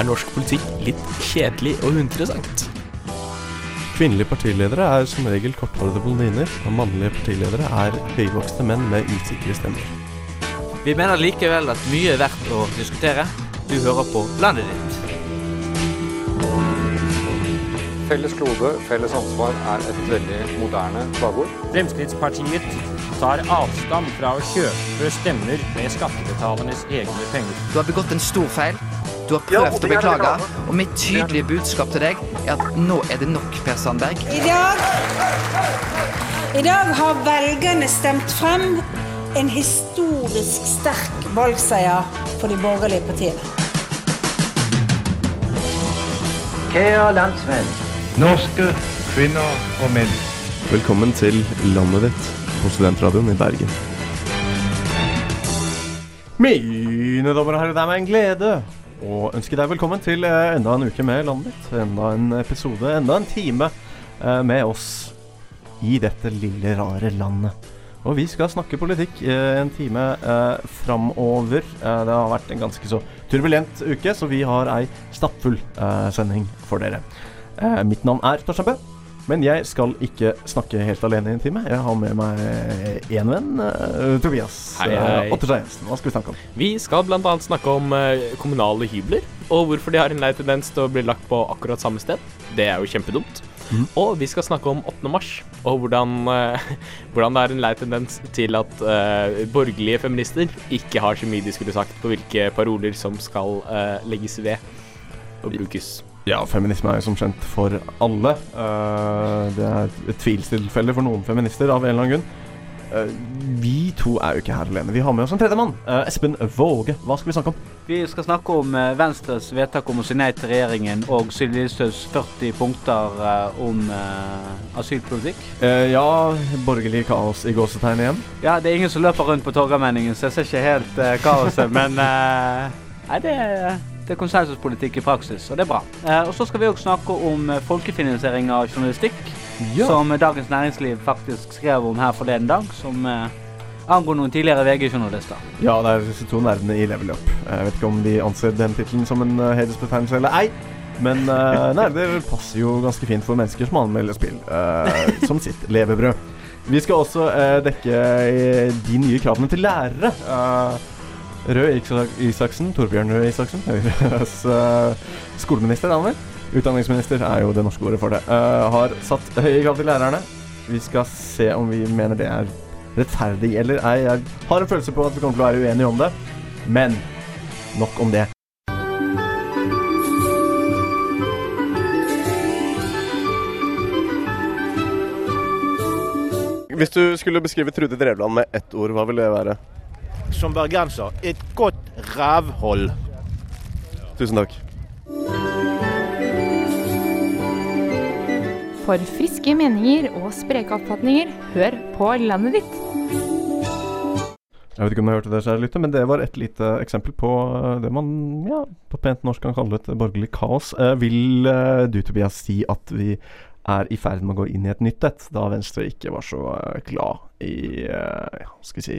er norsk politikk litt kjedelig og uinteressant? Kvinnelige partiledere er som regel korthårede blondiner, og mannlige partiledere er høyvokste menn med usikre stemmer. Vi mener likevel at mye er verdt å diskutere. Du hører på Landet ditt. Felles klode, felles ansvar er et veldig moderne slagord. Fremskrittspartiet tar avstand fra å kjøpe stemmer med skattebetalernes egne penger. Du har begått en stor feil. Du har prøvd å beklage, og mitt tydelige budskap til deg er at nå er det nok, Per Sandberg. I dag, I dag har velgerne stemt frem en historisk sterk valgseier for de borgerlige partiene. Kjære landsmenn, norske kvinner og menn. Velkommen til landet ditt på Studentradioen i Bergen. Mine damer og herrer, det er meg en glede å ønske deg velkommen til eh, enda en uke med landet ditt. Enda en episode, enda en time eh, med oss i dette lille, rare landet. Og vi skal snakke politikk eh, en time eh, framover. Det har vært en ganske så turbulent uke, så vi har ei stappfull eh, sending for dere. Eh, mitt navn er Torstein Bø. Men jeg skal ikke snakke helt alene i en time. Jeg har med meg én venn, uh, Tobias Hei, hei. uh, Otter Jensen. Hva skal vi snakke om? Vi skal bl.a. snakke om eh, kommunale hybler, og hvorfor de har en lei tendens til å bli lagt på akkurat samme sted. Det er jo kjempedumt. Mm. Og vi skal snakke om 8. mars, og hvordan, eh, hvordan det er en lei tendens til at uh, borgerlige feminister ikke har så mye de skulle sagt på hvilke paroler som skal uh, legges ved og brukes. Ja, feminisme er jo som kjent for alle. Uh, det er et tvilstilfelle for noen feminister av en eller annen grunn. Uh, vi to er jo ikke her alene. Vi har med oss en tredjemann. Uh, Espen Våge. Hva skal vi snakke om? Vi skal snakke om eh, Venstres vedtak om å si nei til regjeringen og Sylvi Listhaugs 40 punkter eh, om eh, asylpolitikk. Ja, borgerlig kaos i gåsetegn igjen. Ja, det er ingen som løper rundt på Torgallmenningen, så jeg ser ikke helt eh, kaoset, men eh, Nei, det er, det er konsensuspolitikk i praksis, og det er bra. Eh, og så skal vi også snakke om eh, folkefinansiering av journalistikk, som Dagens Næringsliv faktisk skrev om her forleden dag, som eh, angår noen tidligere VG-journalister. Ja, det er disse to nerdene i Level Up. Jeg vet ikke om de anser den tittelen som en hedersbetegnelse eller ei. Men uh, nerder passer jo ganske fint for mennesker som anmelder spill uh, som sitt levebrød. Vi skal også uh, dekke de nye kravene til lærere. Uh, Røe Isaksen, Torbjørn Røe Isaksen, Høyres uh, skoleminister, er han vel? Utdanningsminister er jo det norske ordet for det. Uh, har satt høye krav til lærerne. Vi skal se om vi mener det er rettferdig eller ei. Jeg har en følelse på at vi kommer til å være uenige om det. Men nok om det. Hvis du skulle beskrive Trude Drevland med ett ord, hva ville det være? Som bergenser, et godt rævhold. Tusen takk. For friske meninger og spreke oppfatninger, hør på landet ditt. Jeg vet ikke om jeg hørte det, kjære lytter, men det var et lite eksempel på eh, det man ja, på pent norsk kan kalle et borgerlig kaos. Eh, vil eh, du, Tobias, si at vi er i ferd med å gå inn i et nytt et, da Venstre ikke var så glad i eh, ja, skal vi si,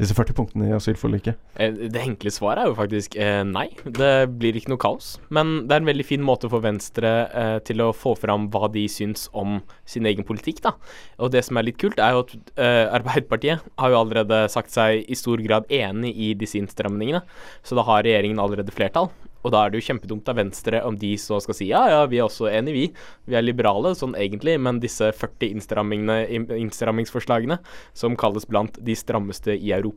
disse 40 punktene i asylforliket? Eh, Det enkle svaret er jo faktisk eh, nei. Det blir ikke noe kaos. Men det er en veldig fin måte for Venstre eh, til å få fram hva de syns om sin egen politikk, da. Og det som er litt kult, er jo at Arbeiderpartiet har jo allerede sagt seg i stor grad enig i disse innstramningene. Så da har regjeringen allerede flertall. Og da er det jo kjempedumt av Venstre om de så skal si ja, ja, vi er også enig, vi. Vi er liberale sånn egentlig, men disse 40 innstrammingsforslagene, som kalles blant de strammeste i Europa,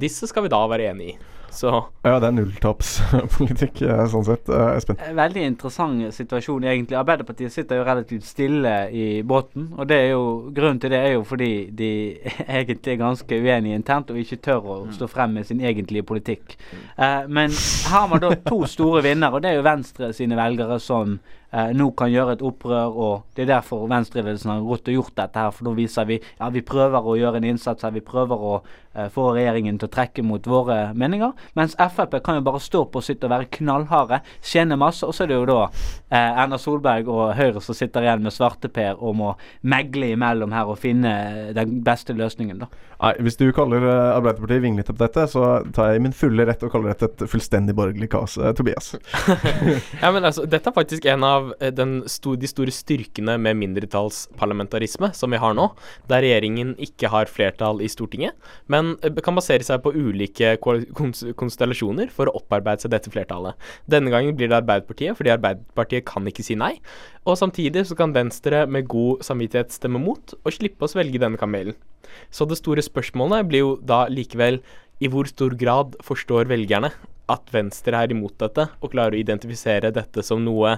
disse skal vi da være enig i. Så Ja, det er nulltapspolitikk, eh, sånn sett. Eh, Espen? Eh, Veldig interessant situasjon, egentlig. Arbeiderpartiet sitter jo relativt stille i båten. Og det er jo, grunnen til det er jo fordi de egentlig er ganske uenige internt og ikke tør å stå frem med sin egentlige politikk. Eh, men her har man da to store vinnere, og det er jo Venstre sine velgere som eh, nå kan gjøre et opprør, og det er derfor venstreledelsen har gått og gjort dette her. For nå viser vi ja, vi prøver å gjøre en innsats her, vi prøver å eh, få regjeringen til å trekke mot våre meninger. Mens Frp kan jo bare stå på sitt og være knallharde, tjene masse, og så er det jo da eh, Erna Solberg og Høyre som sitter igjen med svarteper og må megle imellom her og finne den beste løsningen, da. Nei, Hvis du kaller uh, Arbeiderpartiet vinglete på dette, så tar jeg min fulle rett og kaller dette et fullstendig borgerlig kaos. Tobias. ja, men altså, Dette er faktisk en av sto de store styrkene med mindretallsparlamentarisme som vi har nå, der regjeringen ikke har flertall i Stortinget, men kan basere seg på ulike konstellasjoner for å opparbeide seg dette flertallet. Denne gangen blir det Arbeiderpartiet, fordi Arbeiderpartiet kan ikke si nei. Og samtidig så kan Venstre med god samvittighet stemme mot, og slippe å svelge denne kamelen. Så det store spørsmålet blir jo da likevel i hvor stor grad forstår velgerne at Venstre er imot dette, og klarer å identifisere dette som noe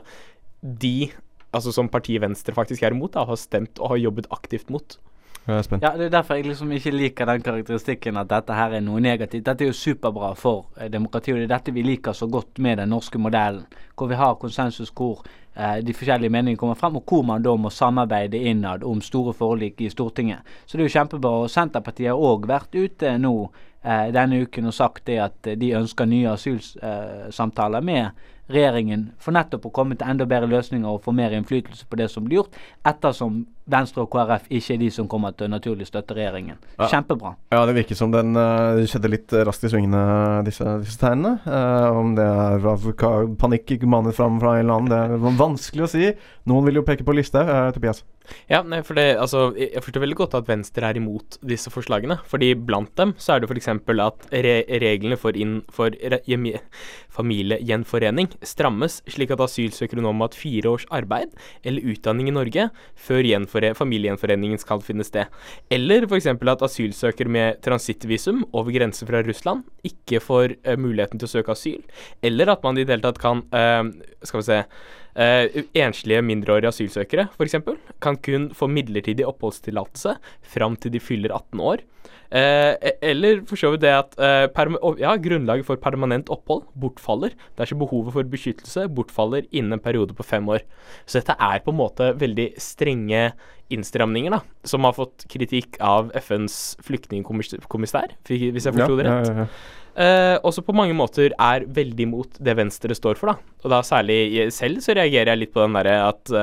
de, altså som partiet Venstre faktisk er imot, da, har stemt og har jobbet aktivt mot. Jeg er spent. Ja, Det er derfor jeg liksom ikke liker den karakteristikken at dette her er noe negativt. Dette er jo superbra for eh, demokratiet, og det er dette vi liker så godt med den norske modellen. Hvor vi har konsensus, hvor eh, de forskjellige meningene kommer frem, og hvor man da må samarbeide innad om store forlik i Stortinget. Så det er jo kjempebra. og Senterpartiet har òg vært ute nå eh, denne uken og sagt det at de ønsker nye asylsamtaler med regjeringen for nettopp å komme til enda bedre løsninger og få mer innflytelse på det som blir gjort, ettersom Venstre og KrF ikke er de som kommer til å naturlig støtte regjeringen. Ja. Kjempebra. Ja, det virker som den uh, skjedde litt raskt i svingene, disse, disse tegnene. Uh, om det er av panikk manet fram fra en eller annen, det er vanskelig å si. Noen vil jo peke på Listhaug. Uh, Tobias? Ja, nei, for det, altså, jeg forstår veldig godt at Venstre er imot disse forslagene. fordi blant dem så er det f.eks. at re reglene for, inn, for familiegjenforening strammes, slik at asylsøkere nå må ha hatt fire års arbeid eller utdanning i Norge før familiegjenforeningen skal finne sted. Eller f.eks. at asylsøkere med transittvisum over grensen fra Russland ikke får uh, muligheten til å søke asyl. Eller at man i det hele tatt kan uh, Skal vi se Uh, enslige mindreårige asylsøkere f.eks. kan kun få midlertidig oppholdstillatelse fram til de fyller 18 år. Uh, eller for så vidt det at uh, ja, grunnlaget for permanent opphold bortfaller dersom behovet for beskyttelse bortfaller innen en periode på fem år. Så dette er på en måte veldig strenge innstramninger, da, som har fått kritikk av FNs flyktningkommissær, hvis jeg forsto det rett. Ja, ja, ja. Eh, også på mange måter er veldig imot det Venstre står for, da. Og da særlig selv så reagerer jeg litt på den derre at,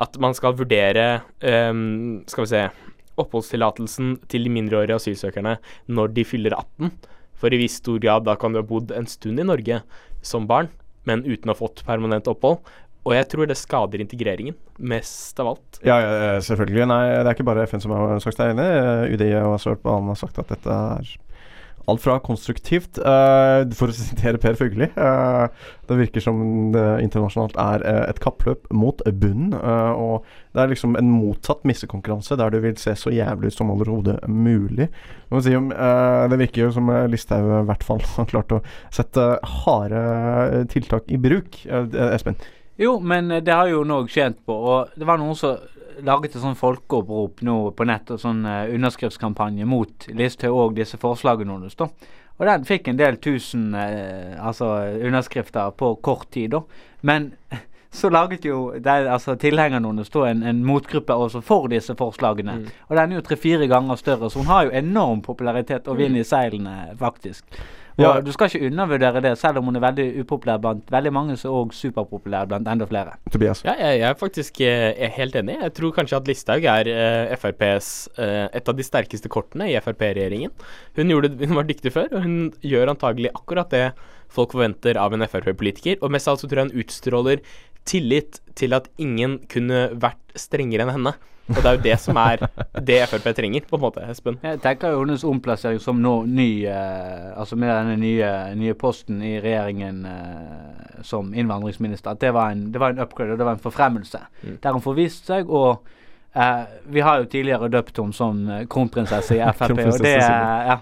at man skal vurdere um, Skal vi se Oppholdstillatelsen til de mindreårige asylsøkerne når de fyller 18. For i viss stor grad da kan du ha bodd en stund i Norge som barn, men uten å ha fått permanent opphold. Og jeg tror det skader integreringen mest av alt. Ja, ja selvfølgelig. Nei, det er ikke bare FN som har sagt seg enig. UDI og Sørp har sagt at dette er alt fra konstruktivt uh, For å sitere Per Fugelli uh, Det virker som det internasjonalt er uh, et kappløp mot bunnen. og det er liksom en motsatt missekonkurranse, der du vil se så jævlig ut som overhodet mulig. Si om, det virker jo som Listhaug i hvert fall har klart å sette harde tiltak i bruk. Espen? Jo, men det har jo Norge tjent på. Og det var noen som laget et sånn folkeopprop nå på nett, og sånn uh, underskriftskampanje mot Listhaug og disse forslagene hennes. da. Og den fikk en del tusen uh, altså underskrifter på kort tid, da. Men så laget jo der, altså, tilhengerne hennes en, en motgruppe også for disse forslagene. Mm. Og den er jo tre-fire ganger større, så hun har jo enorm popularitet og vind i seilene, faktisk. Og ja. Du skal ikke undervurdere det, selv om hun er veldig upopulær blant veldig mange, så òg superpopulær blant enda flere. Tobias? Ja, jeg, jeg er faktisk eh, helt enig. Jeg tror kanskje at Listhaug er eh, FrPs eh, et av de sterkeste kortene i Frp-regjeringen. Hun, hun var dyktig før, og hun gjør antagelig akkurat det folk forventer av en Frp-politiker. Og mest av alt så tror jeg hun utstråler tillit til at ingen kunne vært strengere enn henne. Og det er jo det som er det Frp trenger, på en måte, Espen. Jeg tenker jo hennes omplassering som nå ny eh, Altså med denne nye, nye posten i regjeringen eh, som innvandringsminister, at det var, en, det var en upgrade og det var en forfremmelse. Mm. Der hun får vist seg. og eh, vi har jo tidligere døpt henne som eh, kronprinsesse i Frp, og det, ja,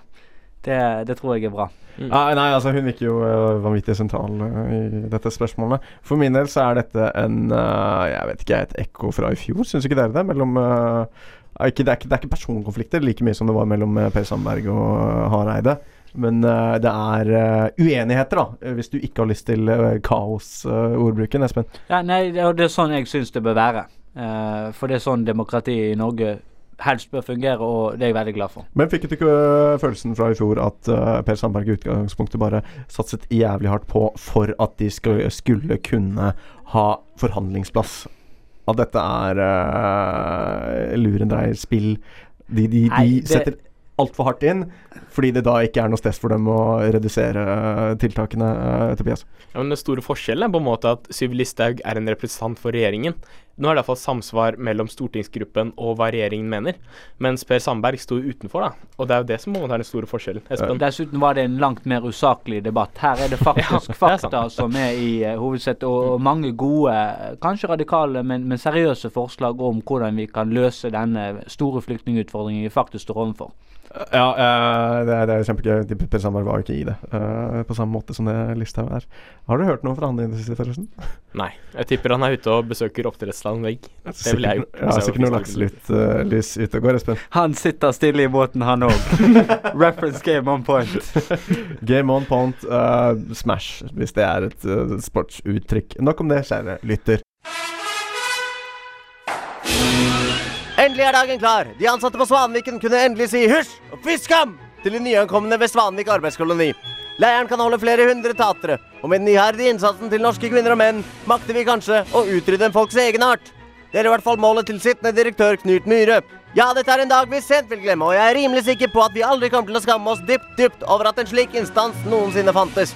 det, det tror jeg er bra. Mm. Ah, nei, altså Hun virker jo uh, vanvittig sentral uh, i dette spørsmålet. For min del så er dette en uh, Jeg vet ikke, et ekko fra i fjor, syns ikke dere det? Mellom ikke, det, er ikke, det, er ikke, personkonflikter like mye som det var mellom Per Sandberg og Hareide. Men det er uenigheter, da, hvis du ikke har lyst til kaosordbruken, Espen. Ja, nei, det, det er sånn jeg syns det bør være. For det er sånn demokratiet i Norge helst bør fungere, og det er jeg veldig glad for. Men fikk du ikke øh, følelsen fra i fjor at uh, Per Sandberg i utgangspunktet bare satset jævlig hardt på for at de skulle, skulle kunne ha forhandlingsplass? At dette er uh, lurendreierspill? De, de, Nei, de det- setter altfor hardt inn, fordi det da ikke er noe stress for dem å redusere øh, tiltakene, uh, Tobias. Ja, men Den store forskjellen er på en måte at Syv Listhaug er en representant for regjeringen. Nå er det iallfall samsvar mellom stortingsgruppen og hva regjeringen mener. Mens Per Sandberg sto utenfor, da. Og det er jo det som må være den store forskjellen. Espen? Dessuten var det en langt mer usaklig debatt. Her er det faktisk Ja, det er fakta som er i uh, hovedsettet, og, og mange gode, kanskje radikale, men, men seriøse forslag om hvordan vi kan løse denne store flyktningutfordringen vi faktisk står overfor. Ja, uh, det, er, det er kjempegøy. Per Sandberg var jo ikke i det uh, på samme måte som det Listhaug er. Har du hørt noe fra han i det siste, forresten? Nei. Jeg tipper han er ute og besøker oppdrettsanlegg. Det ville jeg gjort. Ja, sikkert noe lakselys uh, lys ute og går, Espen. Han sitter stille i båten, han òg. Reference game on point. Game on point, uh, smash, hvis det er et uh, sportsuttrykk. Nok om det, kjære lytter. Endelig er dagen klar. De ansatte på Svanviken kunne endelig si hysj og fy skam til de nyankomne ved Svanvik arbeidskoloni. Leiren kan holde flere hundre tatere, og med den iherdige innsatsen til norske kvinner og menn makter vi kanskje å utrydde en folks egenart. Det er i hvert fall målet til sittende direktør Knut Myhre. Ja, dette er en dag vi sent vil glemme, og jeg er rimelig sikker på at vi aldri kommer til å skamme oss dypt, dypt over at en slik instans noensinne fantes.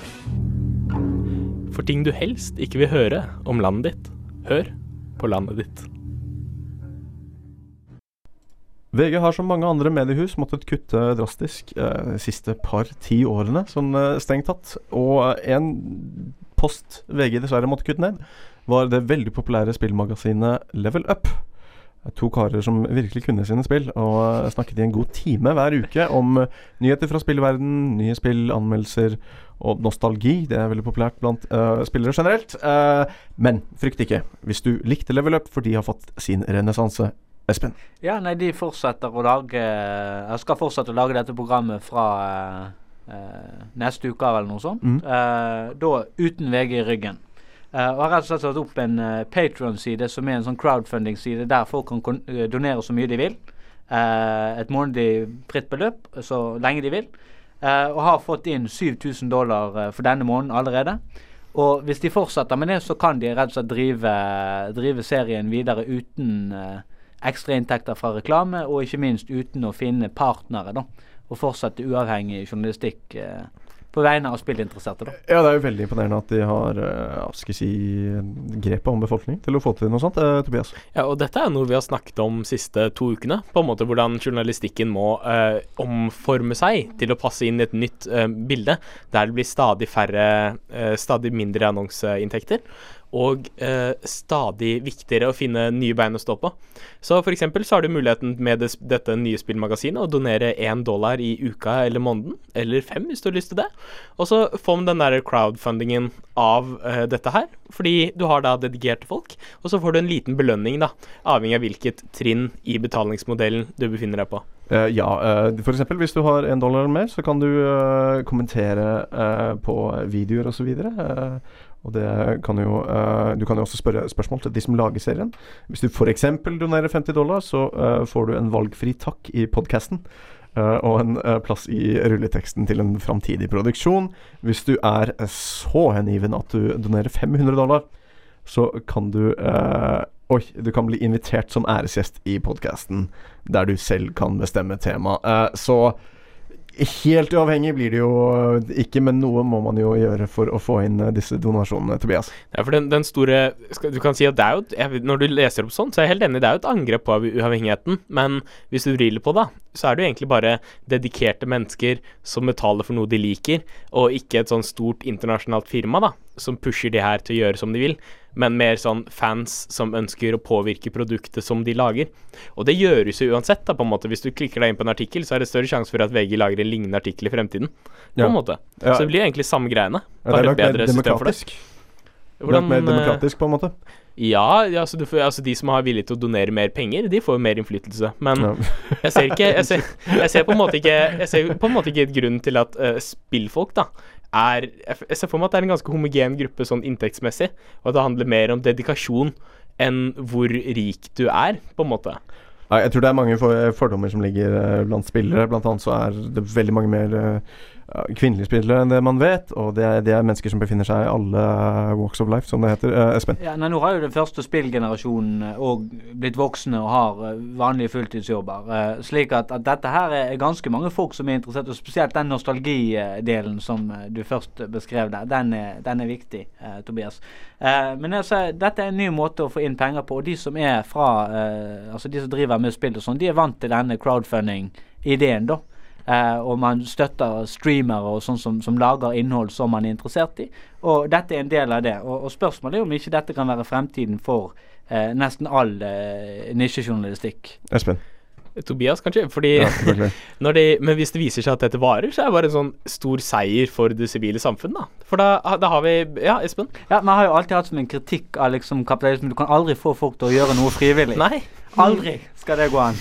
For ting du helst ikke vil høre om landet ditt, hør på landet ditt. VG har som mange andre mediehus måttet kutte drastisk eh, de siste par-ti årene, sånn eh, strengt tatt. Og en post VG dessverre måtte kutte ned, var det veldig populære spillmagasinet Level Up. To karer som virkelig kunne sine spill, og eh, snakket i en god time hver uke om eh, nyheter fra spillverden, nye spill, anmeldelser og nostalgi. Det er veldig populært blant eh, spillere generelt. Eh, men frykt ikke hvis du likte Level Up, for de har fått sin renessanse. Espen. Ja, nei, de fortsetter å lage Jeg skal fortsette å lage dette programmet fra eh, eh, neste uke eller noe sånt. Mm. Eh, da uten VG i ryggen. Eh, og har rett og slett satt opp en uh, Patron-side som er en sånn crowdfunding-side der folk kan eh, donere så mye de vil. Eh, et månedlig fritt beløp så lenge de vil. Eh, og har fått inn 7000 dollar eh, for denne måneden allerede. Og hvis de fortsetter med det, så kan de rett og slett drive, drive serien videre uten eh, ekstra inntekter fra reklame, og ikke minst uten å finne partnere, da. Og fortsette uavhengig journalistikk eh, på vegne av spillinteresserte, da. Ja, det er jo veldig imponerende at de har uh, skal si, grepet om befolkning til å få til noe sånt. eh, Tobias? Ja, og dette er noe vi har snakket om siste to ukene. På en måte hvordan journalistikken må eh, omforme seg til å passe inn i et nytt eh, bilde, der det blir stadig færre, eh, stadig mindre annonseinntekter. Og eh, stadig viktigere å finne nye bein å stå på. Så f.eks. så har du muligheten med det, dette nye spillmagasinet å donere én dollar i uka eller måneden, eller fem hvis du har lyst til det. Og så får man den der crowdfundingen av eh, dette her, fordi du har da dedikerte folk. Og så får du en liten belønning, da, avhengig av hvilket trinn i betalingsmodellen du befinner deg på. Uh, ja, uh, f.eks. hvis du har en dollar eller mer, så kan du uh, kommentere uh, på videoer osv. Uh, og kan jo eh, Du kan jo også spørre spørsmål til de som lager serien. Hvis du f.eks. donerer 50 dollar, så eh, får du en valgfri takk i podkasten. og en eh, plass i rulleteksten til en framtidig produksjon. Hvis du er så hengiven at du donerer 500 dollar, så kan du eh, Oi, du kan bli invitert som æresgjest i podkasten, der du selv kan bestemme tema. Eh, så helt uavhengig blir det jo ikke, men noe må man jo gjøre for å få inn eh, disse donasjonene, Tobias. Ja, for den, den store Du kan si at det er jo jeg, Når du leser opp sånn, så er jeg helt enig, det er jo et angrep på uavhengigheten. Men hvis du vrir på det, så er det jo egentlig bare dedikerte mennesker som betaler for noe de liker, og ikke et sånn stort internasjonalt firma da, som pusher de her til å gjøre som de vil. Men mer sånn fans som ønsker å påvirke produktet som de lager. Og det gjøres jo uansett, da, på en måte. Hvis du klikker deg inn på en artikkel, så er det større sjanse for at VG lager en lignende artikkel i fremtiden. På Ja. en måte. Ja. Så det blir egentlig samme greiene. Ja, det er Bare nok et bedre system for det. Hvordan, mer eh, demokratisk, på en måte. Ja, ja altså, du får, altså de som har villig til å donere mer penger, de får jo mer innflytelse. Men Ja. jeg ser ikke jeg ser, jeg ser på en måte ikke Jeg ser på en måte ikke et grunn til at uh, spillfolk da er Jeg ser for meg at det er en ganske homogen gruppe sånn inntektsmessig, og at det handler mer om dedikasjon enn hvor rik du er, på en måte. Jeg tror det er mange fordommer som ligger eh, blant spillere. Blant annet så er det veldig mange mer eh, kvinnelige spillere enn det man vet. Og det er, det er mennesker som befinner seg i alle walks of life, som det heter. Eh, Espen? Ja, nei, Nå har jo den første spillgenerasjonen òg blitt voksne og har eh, vanlige fulltidsjobber. eh, slik at, at dette her er ganske mange folk som er interessert, og spesielt den nostalgidelen som eh, du først beskrev der, den er, den er viktig, eh, Tobias. Eh, men altså, dette er en ny måte å få inn penger på, og de som er fra eh, Altså de som driver med spill og sånn, de er vant til denne crowdfunding-ideen, da. Eh, og man støtter streamere og sånn som, som lager innhold som man er interessert i. Og dette er en del av det. Og, og spørsmålet er om ikke dette kan være fremtiden for eh, nesten all eh, nisjejournalistikk. Espen? Tobias, kanskje? Fordi Ja, når de, Men hvis det viser seg at dette varer, så er det bare en sånn stor seier for det sivile samfunn, da. For da, da har vi Ja, Espen? Ja, Man har jo alltid hatt som en kritikk av liksom kapitalismen. Du kan aldri få folk til å gjøre noe frivillig. Nei. Aldri skal det gå an.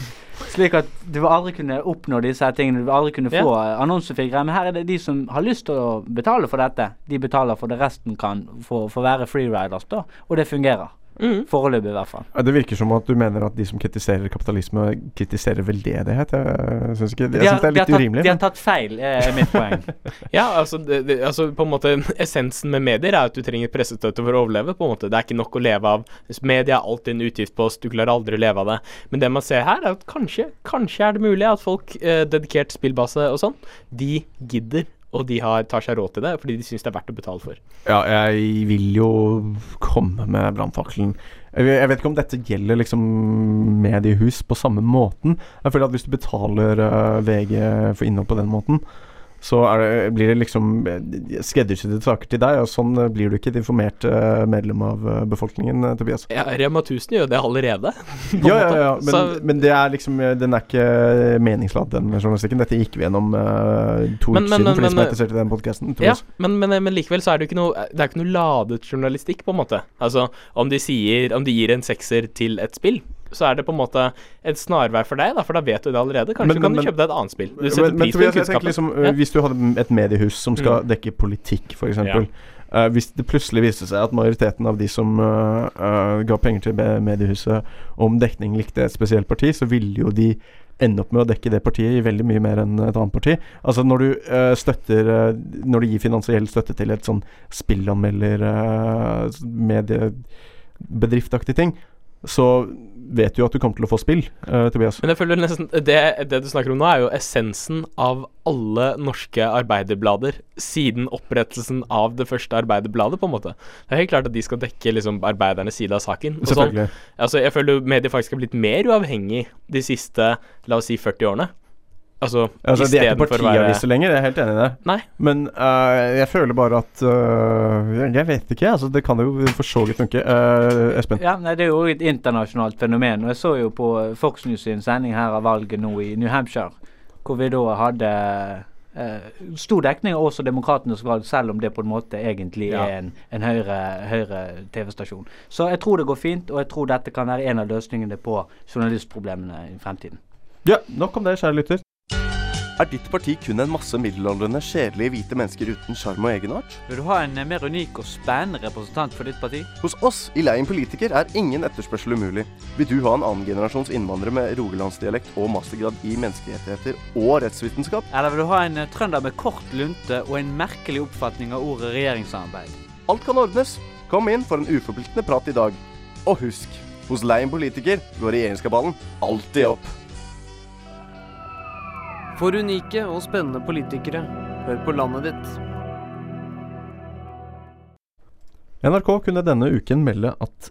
Slik at du vil aldri kunne oppnå disse tingene. Du vil aldri kunne få Ja. annonsefigurer. Men her er det de som har lyst til å betale for dette. De betaler for det. Resten kan få, få være freeriders, da. Og det fungerer. Mm. Foreløpig, i hvert fall. Det virker som at du mener at de som kritiserer kapitalisme, kritiserer veldedighet. Jeg syns ikke Jeg De har, synes det er de, litt tatt, urimelig. de har tatt feil, er er mitt poeng. Ja, altså, det, det, altså på en måte Essensen med medier er at du trenger pressestøtte for å overleve. på en måte Det er ikke nok å leve av. Media er alltid en utgiftspost, du klarer aldri å leve av det. Men det man ser her, er at kanskje, kanskje er det mulig at folk, eh, dedikert spillbase og sånn, de gidder. Og de har, tar seg råd til det fordi de syns det er verdt å betale for. Ja, jeg vil jo komme med brannfakkelen. Jeg vet- ikke om dette gjelder liksom mediehus på samme måten. Jeg føler at hvis du betaler eh, VG for innhold på den måten, så det, blir det liksom eh, skreddersydde saker til deg, og sånn eh, blir du ikke et informert eh, medlem av befolkningen, Tobias. Ja, Rema 1000 gjør det allerede. Ja, ja, ja, men, Så- men det er liksom den er ikke meningsladd, den journalistikken. Dette gikk vi gjennom uh, to uker siden, for de som er interessert i den podkasten. Ja, men, men, men likevel så er det jo ikke noe Det er ikke noe ladet journalistikk, på en måte. Altså, om de sier Om de gir en sekser til et spill, så er det på en måte et snarvei for deg, da, for da vet du det allerede. Kanskje Men- du kan men- du kjøpe deg et annet spill. Du setter men, pris på kunnskapen. liksom, øh, Ja. Hvis du hadde et mediehus som skal Mm. dekke politikk, f.eks. Ja. Uh, hvis det plutselig viste seg at majoriteten av de som uh, uh, ga penger til mediehuset om dekning likte et spesielt parti, så ville jo de ende opp med å dekke det partiet i veldig mye mer enn et annet parti. Altså Når du støtter Når du gir finansiell støtte til et sånn spillanmelder mediebedriftaktig ting, så vet jo at du kommer til å få spill, uh, Tobias. Men jeg føler nesten det, det du snakker om nå, er jo essensen av alle norske arbeiderblader siden opprettelsen av det første arbeiderbladet, på en måte. Det er helt klart at de skal dekke liksom arbeidernes side av saken. sånn. Selvfølgelig. Altså, jeg føler jo medier faktisk har blitt mer uavhengig de siste, la oss si, 40 årene. Altså, Altså, de er ikke å være- lenger, jeg er helt enig i det. Nei. Men uh, jeg føler bare at uh, jeg- vet ikke, altså. Det kan jo for så vidt funke. Uh, Espen? Ja, nei, Det er jo et internasjonalt fenomen. og Jeg så jo på Fox News sin sending her av valget nå i New Hampshire, hvor vi da hadde eh, stor dekning av også Demokratenes valg, selv om det på en måte egentlig Ja. er en, en høyre, høyre TV-stasjon. Så jeg tror det går fint, og jeg tror dette kan være en av løsningene på journalistproblemene i fremtiden. Ja, nok om det, kjære lytter. Er ditt parti kun en masse middelaldrende, kjedelige hvite mennesker uten sjarm og egenart? Vil du ha en eh, mer unik og spennende representant for ditt parti? Hos oss i Leien Politiker er ingen etterspørsel umulig. Vil du ha en annengenerasjons innvandrer med rogalandsdialekt og mastergrad i menneskerettigheter og rettsvitenskap? Eller vil du ha en eh, trønder med kort lunte og en merkelig oppfatning av ordet regjeringssamarbeid? Alt kan ordnes. Kom inn for en uforpliktende prat i dag. Og husk, hos Leien Politiker går regjeringskabalen alltid opp. For unike og spennende politikere, hør på landet ditt. NRK kunne denne uken melde at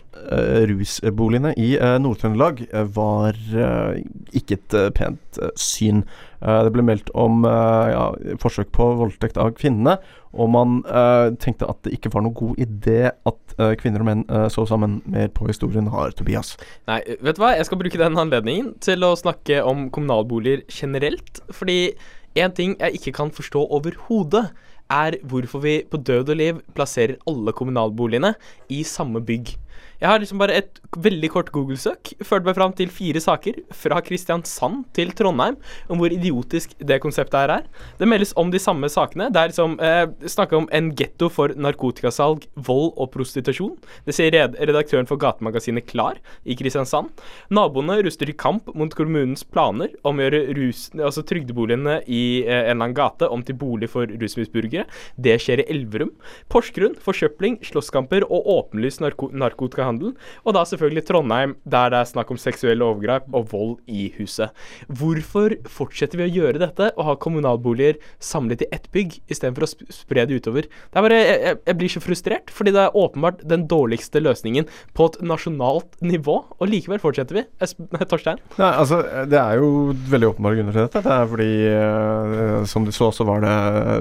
rusboligene i eh, Nord-Trøndelag eh, var eh, ikke et eh, pent eh, syn. Eh, det ble meldt om eh, ja, forsøk på voldtekt av kvinnene, og man eh, tenkte at det ikke var noen god idé at eh, kvinner og menn eh, så sammen. Mer på historien har Tobias. Nei, vet du hva? Jeg skal bruke den anledningen til å snakke om kommunalboliger generelt. Fordi en ting jeg ikke kan forstå overhodet, er hvorfor vi på død og liv plasserer alle kommunalboligene i samme bygg. Jeg har liksom bare et veldig kort Google-søk ført meg fram til fire saker fra Kristiansand til Trondheim om hvor idiotisk det konseptet her er. Det meldes om de samme sakene. Det er liksom eh, snakka om en getto for narkotikasalg, vold og prostitusjon. Det sier red redaktøren for gatemagasinet Klar i Kristiansand. Naboene ruster i kamp mot kommunens planer om å gjøre rus, altså trygdeboligene i eh, en eller annen gate om til bolig for rusmisbrukere. Det skjer i Elverum. Porsgrunn, forsøpling, slåsskamper og åpenlys narko narkotikahandel. Og da selvfølgelig Trondheim, der det er snakk om seksuelle overgrep og vold i huset. Hvorfor fortsetter vi å gjøre dette og ha kommunalboliger samlet i ett bygg istedenfor å spre det utover? Det bare, jeg, jeg, blir så frustrert, fordi det er åpenbart den dårligste løsningen på et nasjonalt nivå, og likevel fortsetter vi. Torstein? Nei, altså, det er jo veldig åpenbare grunner til dette. Det er fordi, eh, som du så, så var det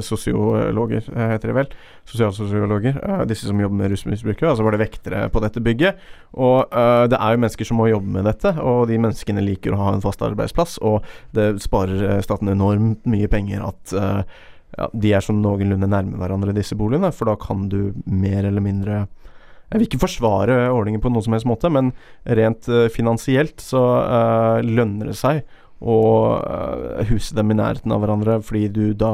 sosiologer, eh, heter det vel. Sosialsosiologer. eh, disse som jobber med rusmisbrukere. Altså var det vektere på dette bygget. Og uh, det er jo mennesker som må jobbe med dette, og de menneskene liker å ha en fast arbeidsplass. Og det sparer eh, staten enormt mye penger at uh, ja, de er sånn noenlunde nærme hverandre, disse boligene. For da kan du mer eller mindre jeg vil ikke forsvare ordningen på noen som helst måte, men rent uh, finansielt så uh, lønner det seg å uh, huse dem i nærheten av hverandre, fordi du da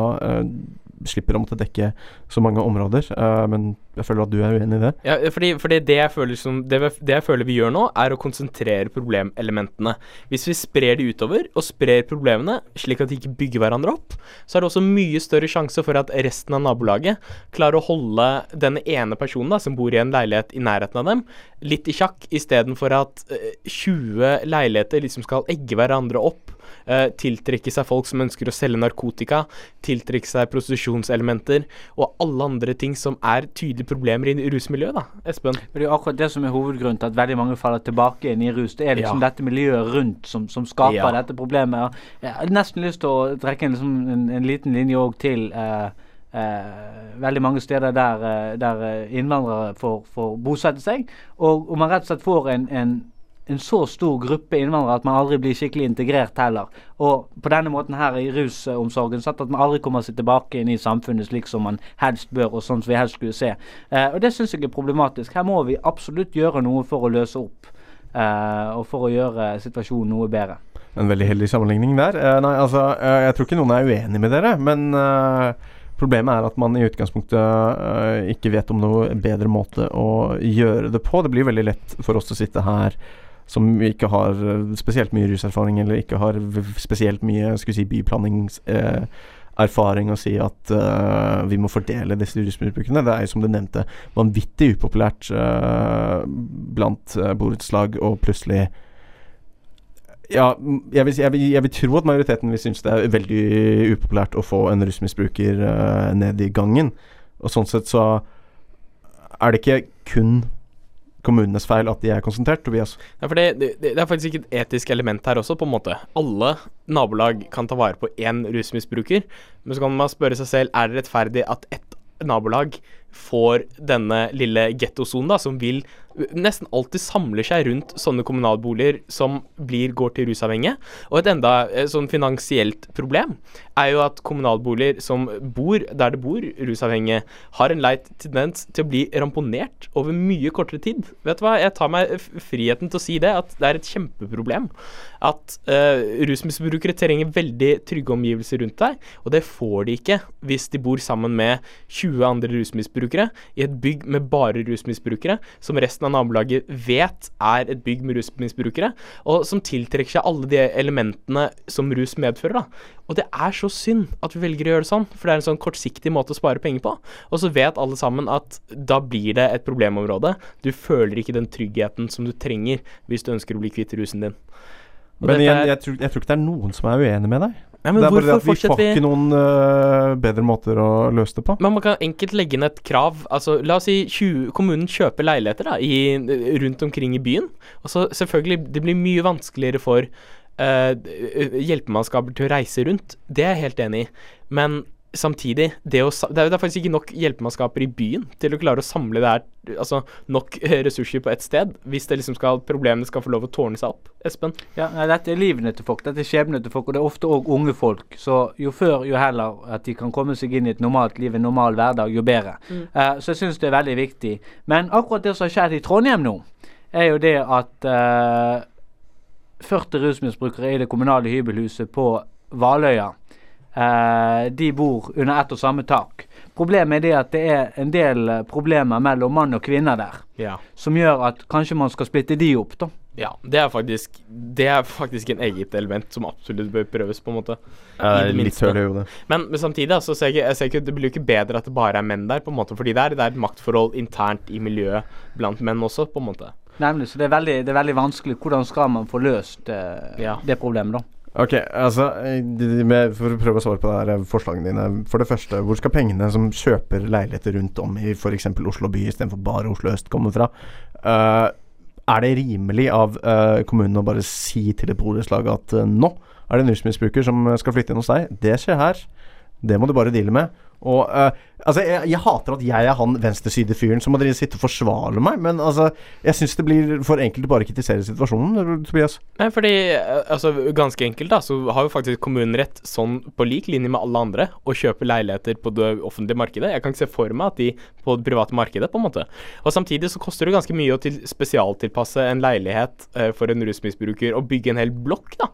slipper å måtte dekke så mange områder. Uh, men jeg føler at du er uenig i det. Ja, fordi, fordi det, jeg som, det, vi- det jeg føler vi gjør nå, er å konsentrere problemelementene. Hvis vi sprer de utover, og sprer problemene slik at de ikke bygger hverandre opp, så er det også mye større sjanse for at resten av nabolaget klarer å holde denne ene personen da, som bor i en leilighet i nærheten av dem, litt i sjakk, istedenfor at eh, 20 leiligheter liksom skal egge hverandre opp. Eh, tiltrekke seg folk som ønsker å selge narkotika, tiltrekke seg prostitusjonselementer og alle andre ting som er tydelige problemer i rusmiljøet, da. Espen? Det er jo akkurat det som er hovedgrunnen til at veldig mange faller tilbake inn i rus. Det er liksom Ja. dette miljøet rundt som, som skaper Ja. dette problemet. Jeg har nesten lyst til å trekke en, liksom, en, en liten linje òg til eh, eh, veldig mange steder der, eh, der eh, innvandrere får, får bosette seg. Og, og man rett og slett får en, en en så stor gruppe innvandrere at man aldri blir skikkelig integrert heller. Og på denne måten her i rusomsorgen, sånn at man aldri kommer seg tilbake inn i samfunnet slik som man helst bør, og sånn som vi helst skulle se. Eh, og det syns jeg er problematisk. Her må vi absolutt gjøre noe for å løse opp, eh, og for å gjøre situasjonen noe bedre. En veldig heldig sammenligning der. Eh, nei, altså, eh, jeg tror ikke noen er uenig med dere, men eh, problemet er at man i utgangspunktet uh, ikke vet om noe bedre måte å gjøre det på. Det blir veldig lett for oss å sitte her som ikke har eh, spesielt mye ruserfaring, eller ikke har spesielt mye skal si, byplanningserfaring, eh, å si at eh, vi må fordele disse rusmisbrukerne. Det er jo som du nevnte vanvittig upopulært eh, blant uh, borettslag, og plutselig ja, jeg vil, jeg, vil, jeg vil tro at majoriteten vil synes det er veldig upopulært å få en rusmisbruker eh, ned i gangen. Og sånn sett så er det ikke kun kommunenes feil at de er konsentrert, Tobias. Ja, for det, det, det er faktisk ikke et etisk element her også, på en måte. Alle nabolag kan ta vare på én rusmisbruker, men så kan man spørre seg selv er det rettferdig at ett nabolag får denne lille gettosonen, som vil nesten alltid samler seg rundt sånne kommunalboliger som blir, går til rusavhengige. Og et enda eh, sånn finansielt problem er jo at kommunalboliger som bor der det bor rusavhengige, har en leit tendens til å bli ramponert over mye kortere tid. Vet du hva, jeg tar meg friheten til å si det, at det er et kjempeproblem. At uh, rusmisbrukere trenger veldig trygge omgivelser rundt deg, og det får de ikke hvis de bor sammen med 20 andre rusmisbrukere i et bygg med bare rusmisbrukere, som resten av nabolaget vet er et bygg med rusmisbrukere, og som tiltrekker seg alle de elementene som rus medfører. da. Og det er så synd at vi velger å gjøre det sånn, for det er en sånn kortsiktig måte å spare penger på. Og så vet alle sammen at da blir det et problemområde. Du føler ikke den tryggheten som du trenger hvis du ønsker å bli kvitt rusen din. Og Men igjen, jeg tror, jeg tror ikke det er noen som er uenig med deg. Ja, men det er bare det at vi får ikke noen uh, bedre måter å løse det på. Men man kan enkelt legge inn et krav. Altså, la oss si 20, kommunen kjøper leiligheter da, i, rundt omkring i byen. Og så selvfølgelig, det blir mye vanskeligere for uh, hjelpemannskaper til å reise rundt. Det er jeg helt enig i. Men samtidig, det, å, det, er, det er faktisk ikke nok hjelpemannskaper i byen til å klare å samle det her, altså nok eh, ressurser på ett sted, hvis det liksom skal, problemene skal få lov å tårne seg opp. Espen? Ja, nei, Dette er livene til folk, dette er skjebnene til folk, og det er ofte òg unge folk. Så jo før, jo heller at de kan komme seg inn i et normalt liv, en normal hverdag, jo bedre. Mm. Uh, så jeg syns det er veldig viktig. Men akkurat det som har skjedd i Trondheim nå, er jo det at uh, 40 rusmisbrukere i det kommunale hybelhuset på Valøya eh, de bor under ett og samme tak. Problemet er det at det er en del eh, problemer mellom mann og kvinne der, Ja. som gjør at kanskje man skal splitte de opp, da. Ja, det er faktisk Det er faktisk en eget element som absolutt bør prøves, på en måte. Ja, litt høl i hodet. Men, men samtidig, altså, ser jeg, jeg ser ikke, det blir jo ikke bedre at det bare er menn der, på en måte. Fordi det er, det er et maktforhold internt i miljøet blant menn også, på en måte. Nemlig, så det er veldig, det er veldig vanskelig. Hvordan skal man få løst eh, det problemet, da? Ok, altså eh, For å prøve å svare på det her eh, forslagene dine. For det første, hvor skal pengene som kjøper leiligheter rundt om i f.eks. Oslo by istedenfor bare Oslo øst komme fra? Uh, er det rimelig av uh, kommunen å bare si til et borettslag at uh, nå er det en rusmisbruker som skal flytte inn hos deg? Det skjer her. Det må du bare deale med. Og uh, altså, jeg, jeg hater at jeg er han venstresidefyren som må dere sitte og forsvare meg, men altså, jeg syns det blir for enkelt å bare kritisere situasjonen, Tobias. Nei, fordi eh, altså, ganske enkelt da, så har jo faktisk kommunen rett, sånn på lik linje med alle andre, å kjøpe leiligheter på det offentlige markedet. Jeg kan ikke se for meg at de på det private markedet, på en måte. Og samtidig så koster det ganske mye å til, spesialtilpasse en leilighet eh, for en rusmisbruker og bygge en hel blokk, da.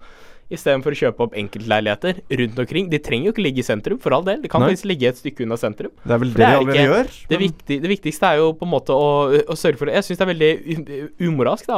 Istedenfor å kjøpe opp enkeltleiligheter rundt omkring. De trenger jo ikke ligge i sentrum, for all del. De kan Nei. faktisk ligge et stykke unna sentrum. Det er vel det, det de er ikke- gjør, Det, viktig, det viktigste er jo på en måte å, å sørge for det. Jeg syns det er veldig u- umoralsk. da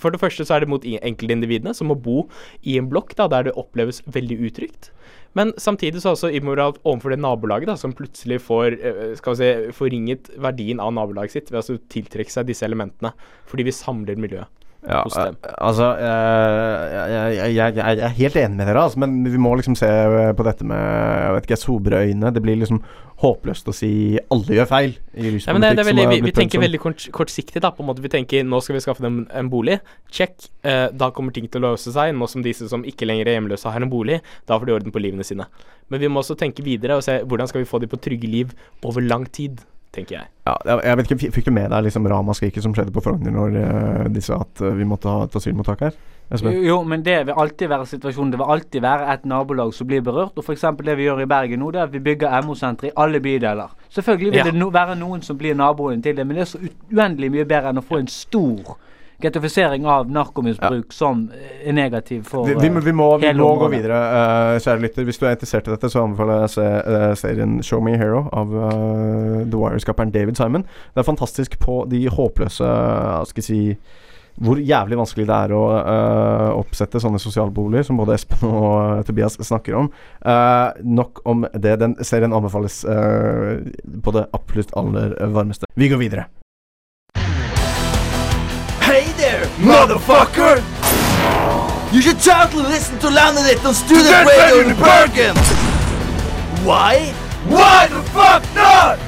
For det første så er det mot enkeltindividene som må bo i en blokk da, der det oppleves veldig utrygt. Men samtidig så er det også immoralt overfor det nabolaget da, som plutselig får eh, skal vi si, forringet verdien av nabolaget sitt ved å altså tiltrekke seg disse elementene, fordi vi samler miljøet Ja, hos dem. eh, altså eh, jeg, jeg, jeg, jeg er helt enig med dere, altså, men vi må liksom se på dette med jeg vet ikke, sobre øyne. Det blir liksom håpløst å si alle gjør feil i ruspolitikk. Ja, men det, det veldig, vi, vi tenker veldig kort, kortsiktig, da. på en måte Vi tenker nå skal vi skaffe dem en bolig. Check. Eh, da kommer ting til å løse seg. Nå som disse som ikke lenger er hjemløse, har en bolig, da får de orden på livene sine. Men vi må også tenke videre og se hvordan skal vi få dem på trygge liv over lang tid, tenker jeg. Ja, jeg, vet ikke, Fikk du med deg liksom ramaskriket som skjedde på Frogner når eh, de sa at eh, vi måtte ha et asylmottak her? Jo, jo, men det vil alltid være situasjonen. Det vil alltid være et nabolag som blir berørt. Og f.eks. det vi gjør i Bergen nå, det er at vi bygger MO-sentre i alle bydeler. Selvfølgelig vil Ja. det no være noen som blir naboen til det, men det er så uendelig mye bedre enn å få en stor gettifisering av narkomisbruk som er negativ for Vi, vi, må- vi må, vi hele må gå videre. uh, kjære lytter, hvis du er interessert i dette, så anbefaler jeg å se uh, serien Show Me Hero av uh, The Wire-skaperen David Simon. Det er fantastisk på de håpløse Hva skal si hvor jævlig vanskelig det er å uh, oppsette sånne sosialboliger som både Espen og uh, Tobias snakker om. Uh, nok om det. Den serien anbefales på det absolutt aller varmeste. Vi går videre. Motherfucker! You should totally listen to Landed on Student Radio in Bergen! Why? Why the fuck not?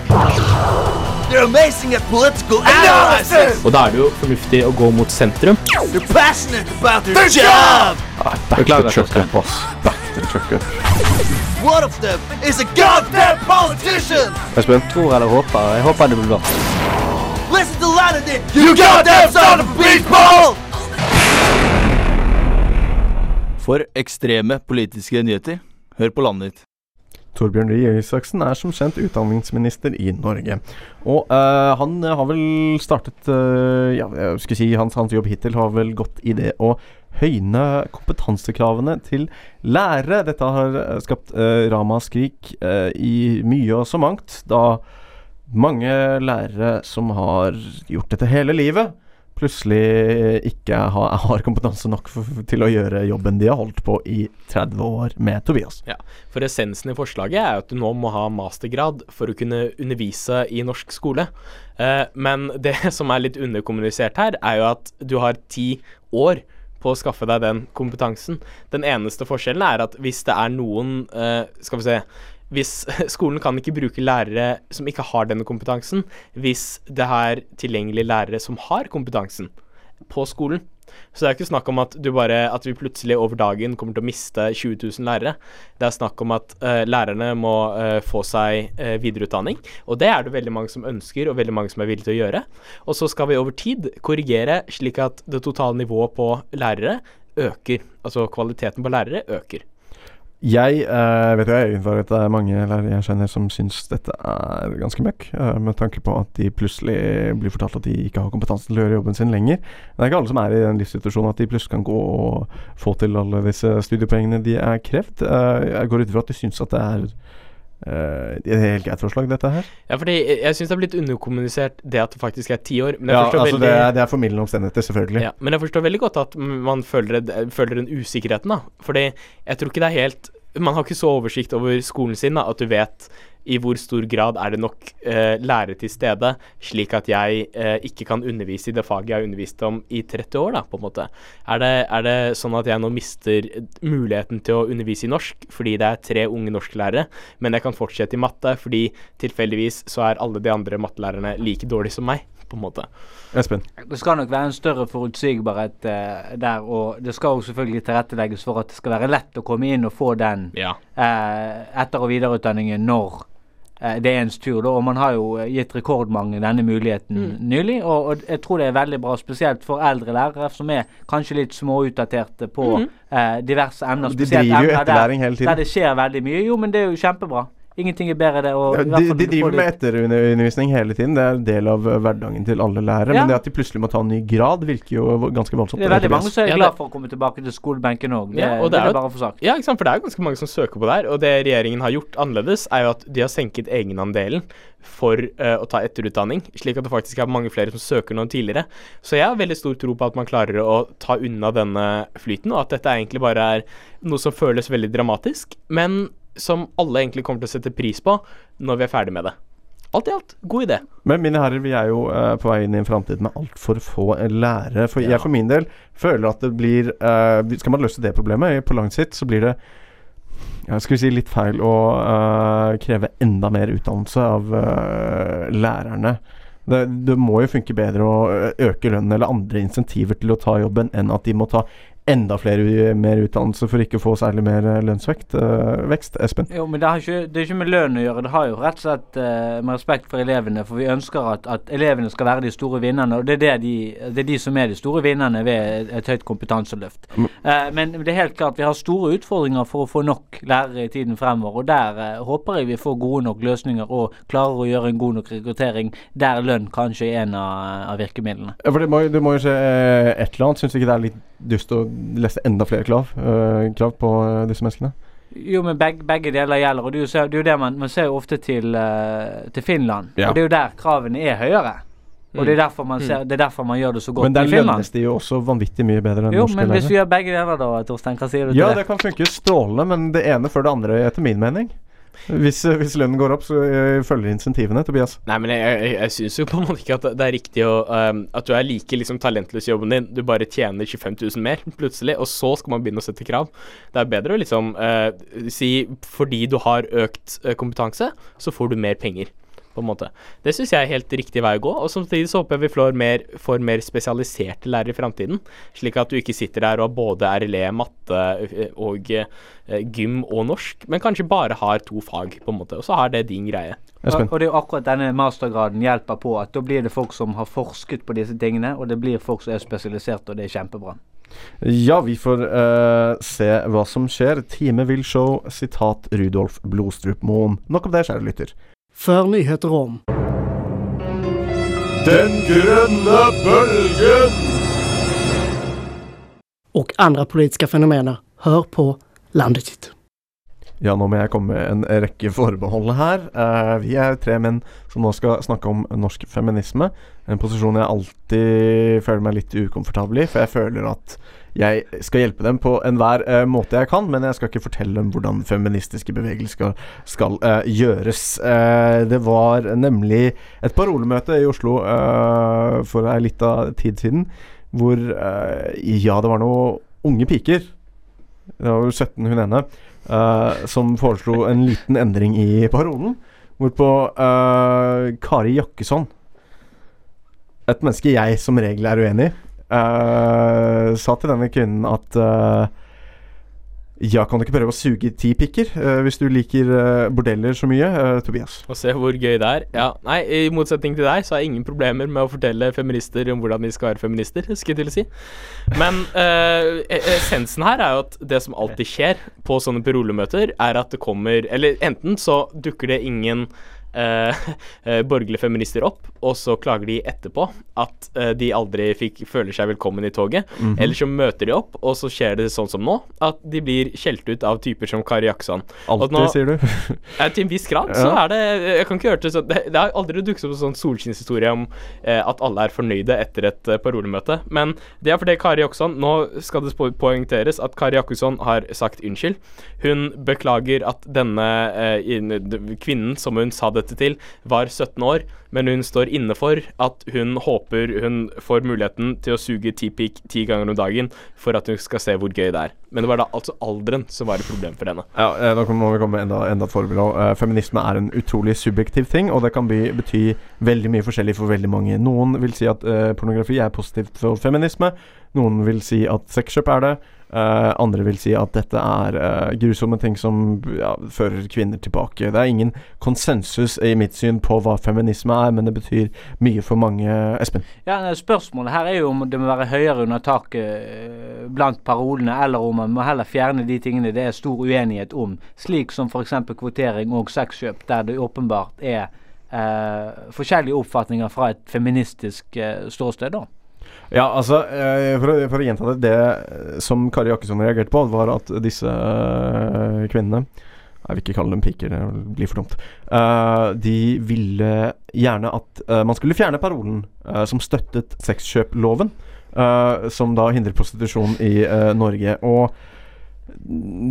They're amazing at political analysis! Og da er det jo fornuftig å gå mot sentrum. They're passionate about their job! Back to the truck up, boss. Back to the truck up. One of them is a goddamn politician! Espen? Tror eller håper. Jeg håper det blir bra. Landed, you goddamn son of a beatball! For ekstreme politiske nyheter, hør på landet ditt. Torbjørn Røe Isaksen er som kjent utdanningsminister i Norge. Og uh, han har vel startet uh, Ja, jeg skulle si hans, hans jobb hittil har vel gått i det å høyne kompetansekravene til lærere. Dette har eh, skapt uh, ramaskrik eh, i mye og så mangt, da mange lærere som har gjort dette hele livet, plutselig ikke har, har kompetanse nok for, til å gjøre jobben de har holdt på i 30 år med Tobias. Ja, for essensen i forslaget er at du nå må ha mastergrad for å kunne undervise i norsk skole. Eh, men det som er litt underkommunisert her, er jo at du har ti år på å skaffe deg den kompetansen. Den eneste forskjellen er at hvis det er noen eh, Skal vi se hvis skolen kan ikke bruke lærere som ikke har denne kompetansen, hvis det er tilgjengelige lærere som har kompetansen på skolen. Så det er ikke snakk om at, du bare, at vi plutselig over dagen kommer til å miste 20 000 lærere. Det er snakk om at uh, lærerne må uh, få seg uh, videreutdanning, og det er det veldig mange som ønsker, og veldig mange som er villige til å gjøre. Og så skal vi over tid korrigere slik at det totale nivået på lærere øker. Altså kvaliteten på lærere øker. Jeg uh, vet at det er mange lærere jeg kjenner som syns dette er ganske møkk, uh, med tanke på at de plutselig blir fortalt at de ikke har kompetanse til å gjøre jobben sin lenger. Det er ikke alle som er i den livssituasjonen at de plutselig kan gå og få til alle disse studiepoengene de er krevd. Uh, jeg går ut ifra at de syns at det er eh, et helt greit forslag, dette her. Ja, fordi jeg, syns det er blitt underkommunisert det at det faktisk er ti år. Ja, altså veldig det, er- det er formildende omstendigheter, selvfølgelig. Ja, men jeg forstår veldig godt at man føler, føler den usikkerheten, da. Fordi jeg tror ikke det er helt Man har ikke så oversikt over skolen sin da, at du vet i hvor stor grad er det nok eh, lærere til stede, slik at jeg eh, ikke kan undervise i det faget jeg har undervist om i 30 år, da, på en måte. Er det, er det sånn at jeg nå mister muligheten til å undervise i norsk fordi det er tre unge norsklærere, men jeg kan fortsette i matte fordi tilfeldigvis så er alle de andre mattelærerne like dårlige som meg, på en måte. Espen? Det skal nok være en større forutsigbarhet eh, der, og det skal også selvfølgelig tilrettelegges for at det skal være lett å komme inn og få den Ja. eh, etter- og videreutdanningen når eh, det er ens tur. Da. Og man har jo eh, gitt rekordmange denne muligheten Mm. nylig, og, og jeg tror det er veldig bra, spesielt for eldre lærere som er kanskje litt småutdaterte på Mhm. eh, diverse emner. De driver jo etterlæring hele tiden. Der det skjer veldig mye. Jo, men det er jo kjempebra. Ingenting er bedre det. Og, Ja, i hvert de, fall de driver med etterundervisning hele tiden. Det er en del av eh, hverdagen til alle lærere. Ja. Men det at de plutselig må ta en ny grad, virker jo ganske voldsomt. Det er veldig mange som er glad for å komme tilbake til skolebenken òg. Det, Ja, og det er vil jeg bare få sagt. Ja, ikke sant? for det er jo ganske mange som søker på der. Og det regjeringen har gjort annerledes, er jo at de har senket egenandelen for uh, å ta etterutdanning, slik at det faktisk er mange flere som søker nå enn tidligere. Så jeg har veldig stor tro på at man klarer å ta unna denne flyten, og at dette egentlig bare er noe som føles veldig dramatisk, men som alle egentlig kommer til å sette pris på når vi er ferdig med det. Alt i alt, god idé. Men mine herrer, vi er jo uh, på vei inn i en framtid med altfor få lærere. For jeg for min del føler at det blir uh, Skal man løse det problemet på lang sikt, så blir det ja, skal vi si litt feil å uh, kreve enda mer utdannelse av lærerne. Det, det må jo funke bedre å øke lønnen eller andre insentiver til å ta jobben, enn at de må ta enda flere mer utdannelse for ikke å få særlig mer eh, lønnsvekst. eh, vekst, Espen? Jo, men det har ikke, det er ikke med lønn å gjøre. Det har jo rett og slett eh, med respekt for elevene. For vi ønsker at, at elevene skal være de store vinnerne. Og det er, det de, det er de som er de store vinnerne ved et høyt kompetanseløft. Mm. Uh, men det er helt klart vi har store utfordringer for å få nok lærere i tiden fremover. Og der uh, håper jeg vi får gode nok løsninger og klarer å gjøre en god nok rekruttering der lønn kanskje er en av, av virkemidlene. Ja, for det må, det må jo skje et eller annet. Syns ikke det er litt dust å lese enda flere krav, eh, krav på eh, disse menneskene? Jo, men begge, begge deler gjelder. Og det er jo, det jo man, man ser jo ofte til, uh, til Finland. Ja. Og det er jo der kravene er høyere. Og det er Mm. derfor man, ser, det er derfor man gjør det så godt Men der i Finland. lønnes de jo også vanvittig mye bedre enn Jo, norske men hvis vi gjør begge deler da, Torstein, hva sier du til Ja, det? det kan funke strålende, men det ene før det andre, etter min mening. Hvis, eh, hvis lønnen går opp, så eh, følger insentivene, Tobias. Nei, men jeg, jeg, jeg syns jo på en måte ikke at det er riktig å um, At du er like liksom talentløs i jobben din, du bare tjener 25 000 mer plutselig, og så skal man begynne å sette krav. Det er bedre å liksom uh, si fordi du har økt kompetanse, så får du mer penger. På en måte. Det syns jeg er helt riktig vei å gå. Og samtidig så håper jeg vi får mer, får mer spesialiserte lærere i framtiden. Slik at du ikke sitter der og har både RLE, matte og gym og norsk, men kanskje bare har to fag, på en måte. Og så har det din greie. Og, og det er jo akkurat denne mastergraden hjelper på at da blir det folk som har forsket på disse tingene, og det blir folk som er spesialisert, og det er kjempebra. Ja, vi får uh, se hva som skjer. Time vil show, sitat Rudolf Blodstrup Moen. Nok om det, kjære lytter. För nyheter om Den grønne bølgen! Og andre politiske fenomener. Hør på landet ditt. Ja, nå må jeg komme med en rekke forbehold her. Eh, vi er tre menn som nå skal snakke om norsk feminisme. En posisjon jeg alltid føler meg litt ukomfortabel i, for jeg føler at jeg skal hjelpe dem på enhver uh, måte jeg kan, men jeg skal ikke fortelle dem hvordan feministiske bevegelser skal, skal uh, gjøres. Uh, det var nemlig et parolemøte i Oslo for ei lita tid siden, hvor ja, det var noen unge piker det var vel 17 hun ene, som foreslo en liten endring i parolen. Hvorpå Kari Jakkesson, et menneske jeg som regel er uenig i, eh, sa til denne kvinnen at uh, ja, kan du ikke prøve å suge ti pikker uh, hvis du liker bordeller så mye, Tobias? Og se hvor gøy det er. Ja, nei, I motsetning til deg så har jeg ingen problemer med å fortelle feminister om hvordan de skal være feminister, skal jeg til å si. Men e- essensen her er jo at det som alltid skjer på sånne parolemøter, er at det kommer Eller enten så dukker det ingen borgerlige feminister opp, og så klager de etterpå at eh, de aldri fikk føler seg velkommen i toget. Mhm. Eller så møter de opp, og så skjer det sånn som nå, at de blir skjelt ut av typer som Kari Jaksson. Alltid, sier du? ja, til en viss grad så er det Jeg kan ikke høre til sånn Det, det har aldri dukket opp en sånn solskinnshistorie om eh, at alle er fornøyde etter et eh, parolemøte. Men det er fordi Kari Jaksson Nå skal det poengteres at Kari Jakkesson har sagt unnskyld. Hun beklager at denne eh, kvinnen som hun sa dette til, var 17 år, men hun står inne for at hun håper hun får muligheten til å suge ti pikk ti ganger om dagen for at hun skal se hvor gøy det er. Men det var da altså alderen som var et problem for henne. Ja, eh, Nå må vi komme med enda, enda et forbilde. Eh, feminisme er en utrolig subjektiv ting, og det kan bety veldig mye forskjellig for veldig mange. Noen vil si at eh, pornografi er positivt for feminisme. Noen vil si at sexkjøp er det. Eh, andre vil si at dette er uh, grusomme ting som ja, fører kvinner tilbake. Det er ingen konsensus i mitt syn på hva feminisme er, men det betyr mye for mange. Espen? Ja, Spørsmålet her er jo om det må være høyere under taket eh, blant parolene, eller om man må heller fjerne de tingene det er stor uenighet om, slik som f.eks. kvotering og sexkjøp, der det åpenbart er uh, forskjellige oppfatninger fra et feministisk ståsted. da. Ja, altså, eh, for, å, for å gjenta det Det eh, som Kari Jakkesson reagerte på, var at disse eh, kvinnene Jeg vil ikke kalle dem piker, det blir for dumt. Uh, de ville gjerne at uh, man skulle fjerne parolen uh, som støttet sexkjøploven, som da hindrer prostitusjon i Norge. Og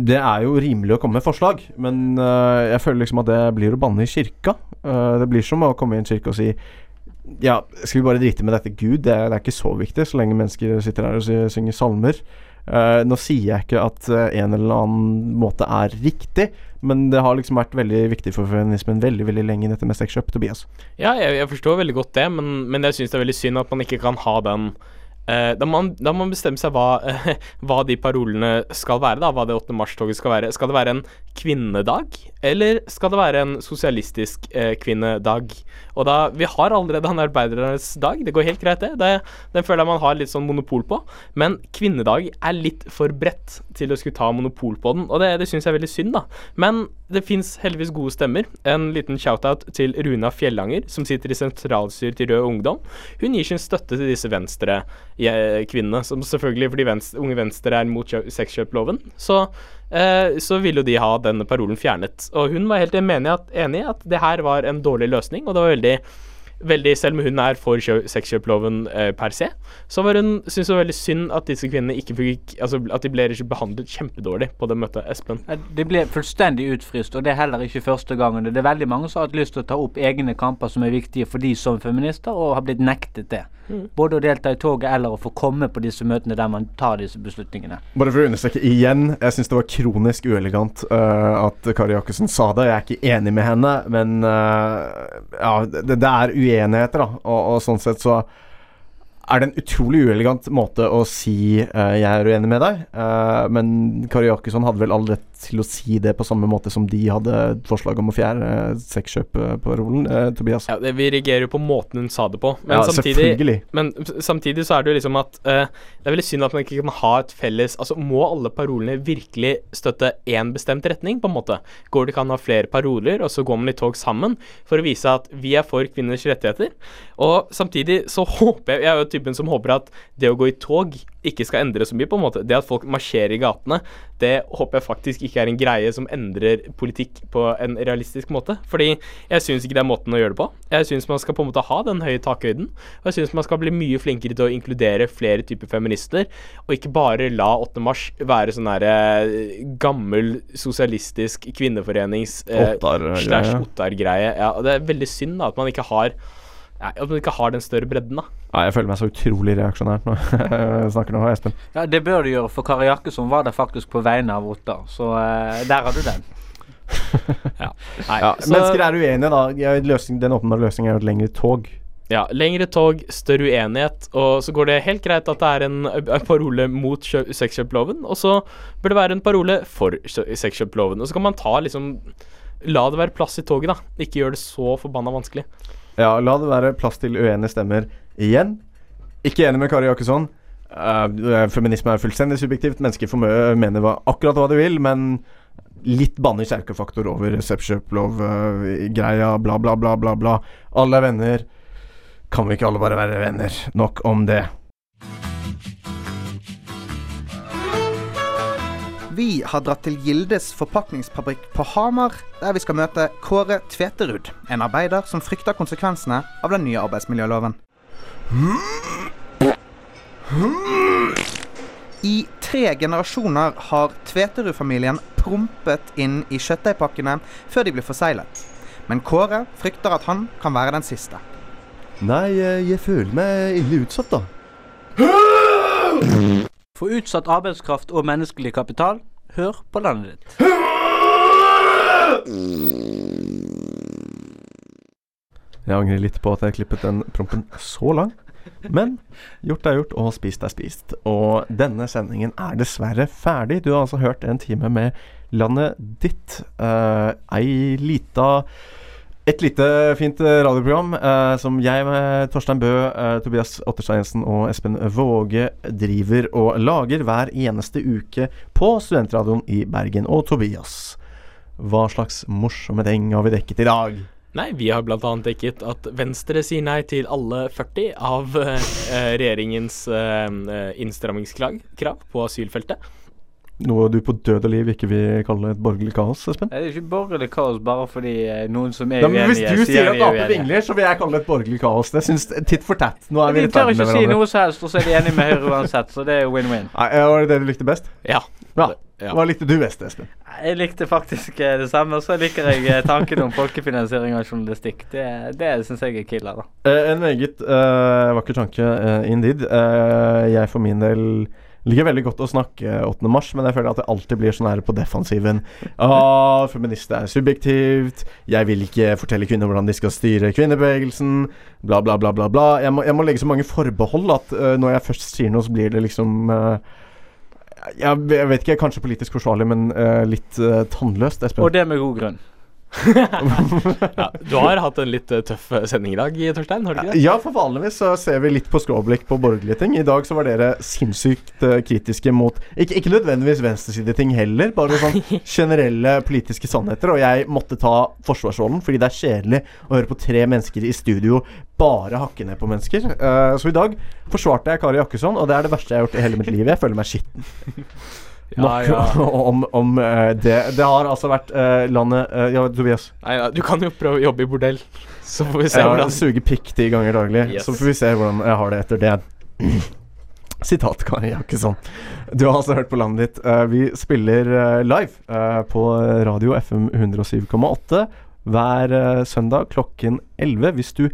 det er jo rimelig å komme med forslag, men jeg føler liksom at det blir å banne i kirka. Det blir som å komme i en kirke og si ja, skal vi bare drite med dette Gud? Det er, det er ikke så viktig, så lenge mennesker sitter her og sy- synger salmer. Uh, nå sier jeg ikke at eh, en eller annen måte er riktig, men det har liksom vært veldig viktig for feminismen veldig veldig lenge, dette med sexkjøp. Tobias? Ja, jeg, jeg forstår veldig godt det, men, men jeg syns det er veldig synd at man ikke kan ha den eh, da, må man, bestemme seg hva, hva de parolene skal være, da, hva det 8. mars-toget skal være. Skal det være en kvinnedag, eller skal det være en sosialistisk eh, kvinnedag? Og da, Vi har allerede en arbeidernes dag, det går helt greit, det. det. Den føler jeg man har litt sånn monopol på. Men kvinnedag er litt for bredt til å skulle ta monopol på den, og det, det syns jeg er veldig synd, da. Men det fins heldigvis gode stemmer. En liten shout-out til Runa Fjellanger, som sitter i sentralstyret til Rød Ungdom. Hun gir sin støtte til disse venstre-kvinnene, som selvfølgelig fordi venstre, Unge Venstre er mot kjø- sexkjøploven. Så eh, så ville jo de ha denne parolen fjernet. Og hun var helt enig i at, at det her var en dårlig løsning, og det var veldig Veldig, selv om hun er for kjø- sexkjøploven eh, per se, så var hun syntes det var veldig synd at disse kvinnene ikke fikk Altså at de ble behandlet kjempedårlig på det møtet. Espen? De Det ble fullstendig utfryst, og det er heller ikke første gangen. Det er veldig mange som har hatt lyst til å ta opp egne kamper som er viktige for de som feminister, og har blitt nektet det. Mm. Både å delta i toget eller å få komme på disse møtene der man tar disse beslutningene. Bare for å understreke igjen, jeg syns det var kronisk uelegant uh, at Kari Jakkesen sa det. Jeg er ikke enig med henne, men uh, ja, det, det er uenigheter, da. Og, og sånn sett så er det en utrolig uelegant måte å si uh, 'jeg er uenig med deg', uh, men Kari Jakkesson hadde vel all rett til å si det på samme måte som de hadde forslag om å fjerne uh, sexkjøpparolen. Uh, Tobias? Ja, det, Vi reagerer jo på måten hun sa det på. Men, Ja, samtidig, men samtidig så er det jo liksom at Det er veldig synd at man ikke kan ha et felles Altså, Må alle parolene virkelig støtte én bestemt retning, på en måte? Går det ikke an å ha flere paroler, og så går man i tog sammen for å vise at vi er for kvinners rettigheter? Og samtidig så håper jeg Jeg er jo typen som håper at det å gå i tog ikke skal endre så mye, på en måte. Det at folk marsjerer i gatene, det håper jeg faktisk ikke er en greie som endrer politikk på en realistisk måte. Fordi jeg syns ikke det er måten å gjøre det på. Jeg syns man skal på en måte ha den høye takhøyden. Og jeg syns man skal bli mye flinkere til å inkludere flere typer feminister, og ikke bare la 8. mars være sånn derre gammel sosialistisk kvinneforenings eh, Ottar-greie. Ja, det er veldig synd da at man ikke har Nei, at man ikke har den større bredden, da. Ja, jeg føler meg så utrolig reaksjonær når jeg snakker nå, Espen. Ja, Det bør du gjøre, for Kari Jakkesson var der faktisk på vegne av Ottar. Så uh, der har du den. Nei, Ja, så- mennesker er uenige, da. Løsning, den åpenbare løsningen er jo et lengre tog. Ja, lengre tog, større uenighet, og så går det helt greit at det er en, en parole mot kjø- sexkjøploven, og så bør det være en parole for kjø- sexkjøploven. Og så kan man ta liksom La det være plass i toget, da. Ikke gjør det så forbanna vanskelig. Ja, la det være plass til uenige stemmer igjen. Ikke enig med Kari Jakkesson. Uh, feminisme er fullstendig subjektivt. Mennesker for mye mener hva, akkurat hva de vil, men litt banner kjerkefaktor over sexkjøplov-greia, bla, bla, bla, bla, bla. Alle er venner. Kan vi ikke alle bare være venner? Nok om det. Vi har dratt til Gildes forpakningsfabrikk på Hamar, der vi skal møte Kåre Tveterud, en arbeider som frykter konsekvensene av den nye arbeidsmiljøloven. I tre generasjoner har Tveterud-familien prompet inn i kjøttdeigpakkene før de blir forseglet. Men Kåre frykter at han kan være den siste. Nei, eh, jeg føler meg ille utsatt, da. For utsatt arbeidskraft og menneskelig kapital, hør på landet ditt. Jeg angrer litt på at jeg klippet den prompen så lang. Men gjort er gjort, og spist er spist. Og denne sendingen er dessverre ferdig. Du har altså hørt en time med landet ditt. Uh, ei lita et lite fint eh, radioprogram eh, som jeg med Torstein Bø, eh, Tobias Otterstad Jensen og Espen Våge driver og lager hver eneste uke på Studentradioen i Bergen. Og Tobias, hva slags morsomme ting har vi dekket i dag? Nei, vi har bl.a. dekket at Venstre sier nei til alle 40 av eh, regjeringens eh, innstrammingskrav på asylfeltet. Noe du på død og liv ikke vil kalle et borgerlig kaos, Espen? Det er ikke borgerlig kaos bare fordi eh, noen som er uenige, Nei, men hvis uenige, du sier at de er Ap vingler, så vil jeg kalle det et borgerlig kaos. Det syns titt for tatt. Nå er vi De i tør ikke si noe som helst, og så er de enige med Høyre uansett, så det er win-win. Nei, Var det det du likte best? Ja. ja. Ja. Hva likte du best, Espen? Jeg likte faktisk eh, det samme, og så liker jeg eh, tanken om folkefinansiering av journalistikk. Det, det syns jeg er killer, da. Eh, en meget uh, vakker tanke, uh, indeed. Uh, jeg for min del liker veldig godt å snakke 8. mars, men jeg føler at det alltid blir sånn her på defensiven. Ah, feminist er subjektivt. Jeg vil ikke fortelle kvinner hvordan de skal styre kvinnebevegelsen. Bla, bla, bla, bla. bla. Jeg må, jeg må legge så mange forbehold at uh, når jeg først sier noe, så blir det liksom uh, jeg, vet ikke, kanskje politisk forsvarlig, men uh, litt tannløst, Espen. Og det med god grunn. Ja, du har hatt en litt eh, tøff eh, sending i dag, Torstein? Har du ikke det? Ja, for vanligvis så ser vi litt på skråblikk på borgerlige ting. I dag så var dere sinnssykt eh, kritiske mot Ikke, ikke nødvendigvis venstresideting heller, bare sånn generelle politiske sannheter. Og jeg måtte ta forsvarsrollen fordi det er kjedelig å høre på tre mennesker i studio bare hakke ned på mennesker. Så i dag forsvarte jeg Kari Jakkesson, og det er det verste jeg har gjort i hele mitt liv. Jeg føler meg skitten. Ja, Nok ja. om, om eh, det. Det har altså vært eh, landet eh, Ja, Tobias. Nei, ja, du kan jo prøve å jobbe i bordell, så får vi se Jeg hvordan suger pikk ti ganger daglig, Yes. så får vi se hvordan jeg har det etter det. Sitat Kari Jakkesson. Du har altså hørt på landet ditt. Vi spiller live på radio FM 107,8 hver søndag klokken 11. Hvis du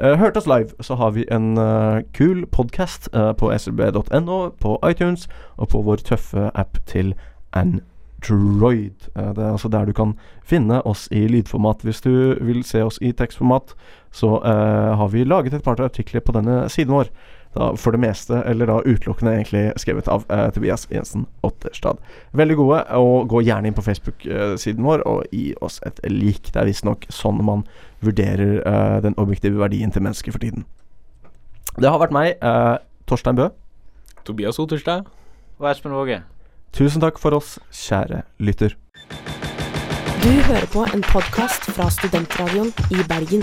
eh, hørte oss live, så har vi en eh, kul podkast på slb.no, på iTunes og på vår tøffe app til Android. Eh, det er altså der du kan finne oss i lydformat. Hvis du vil se oss i tekstformat, så eh, har vi laget et par artikler på denne siden vår. Da, for det meste, eller da utelukkende egentlig skrevet av eh, Tobias Jensen Otterstad. Veldig gode, og gå gjerne inn på Facebook-siden vår og gi oss et lik. Det er visstnok sånn man vurderer eh, den objektive verdien til mennesker for tiden. Det har vært meg, eh, Torstein Bø. Tobias Otterstad. Og Espen Våge. Tusen takk for oss, kjære lytter. Du hører på en podkast fra Studentradioen i Bergen.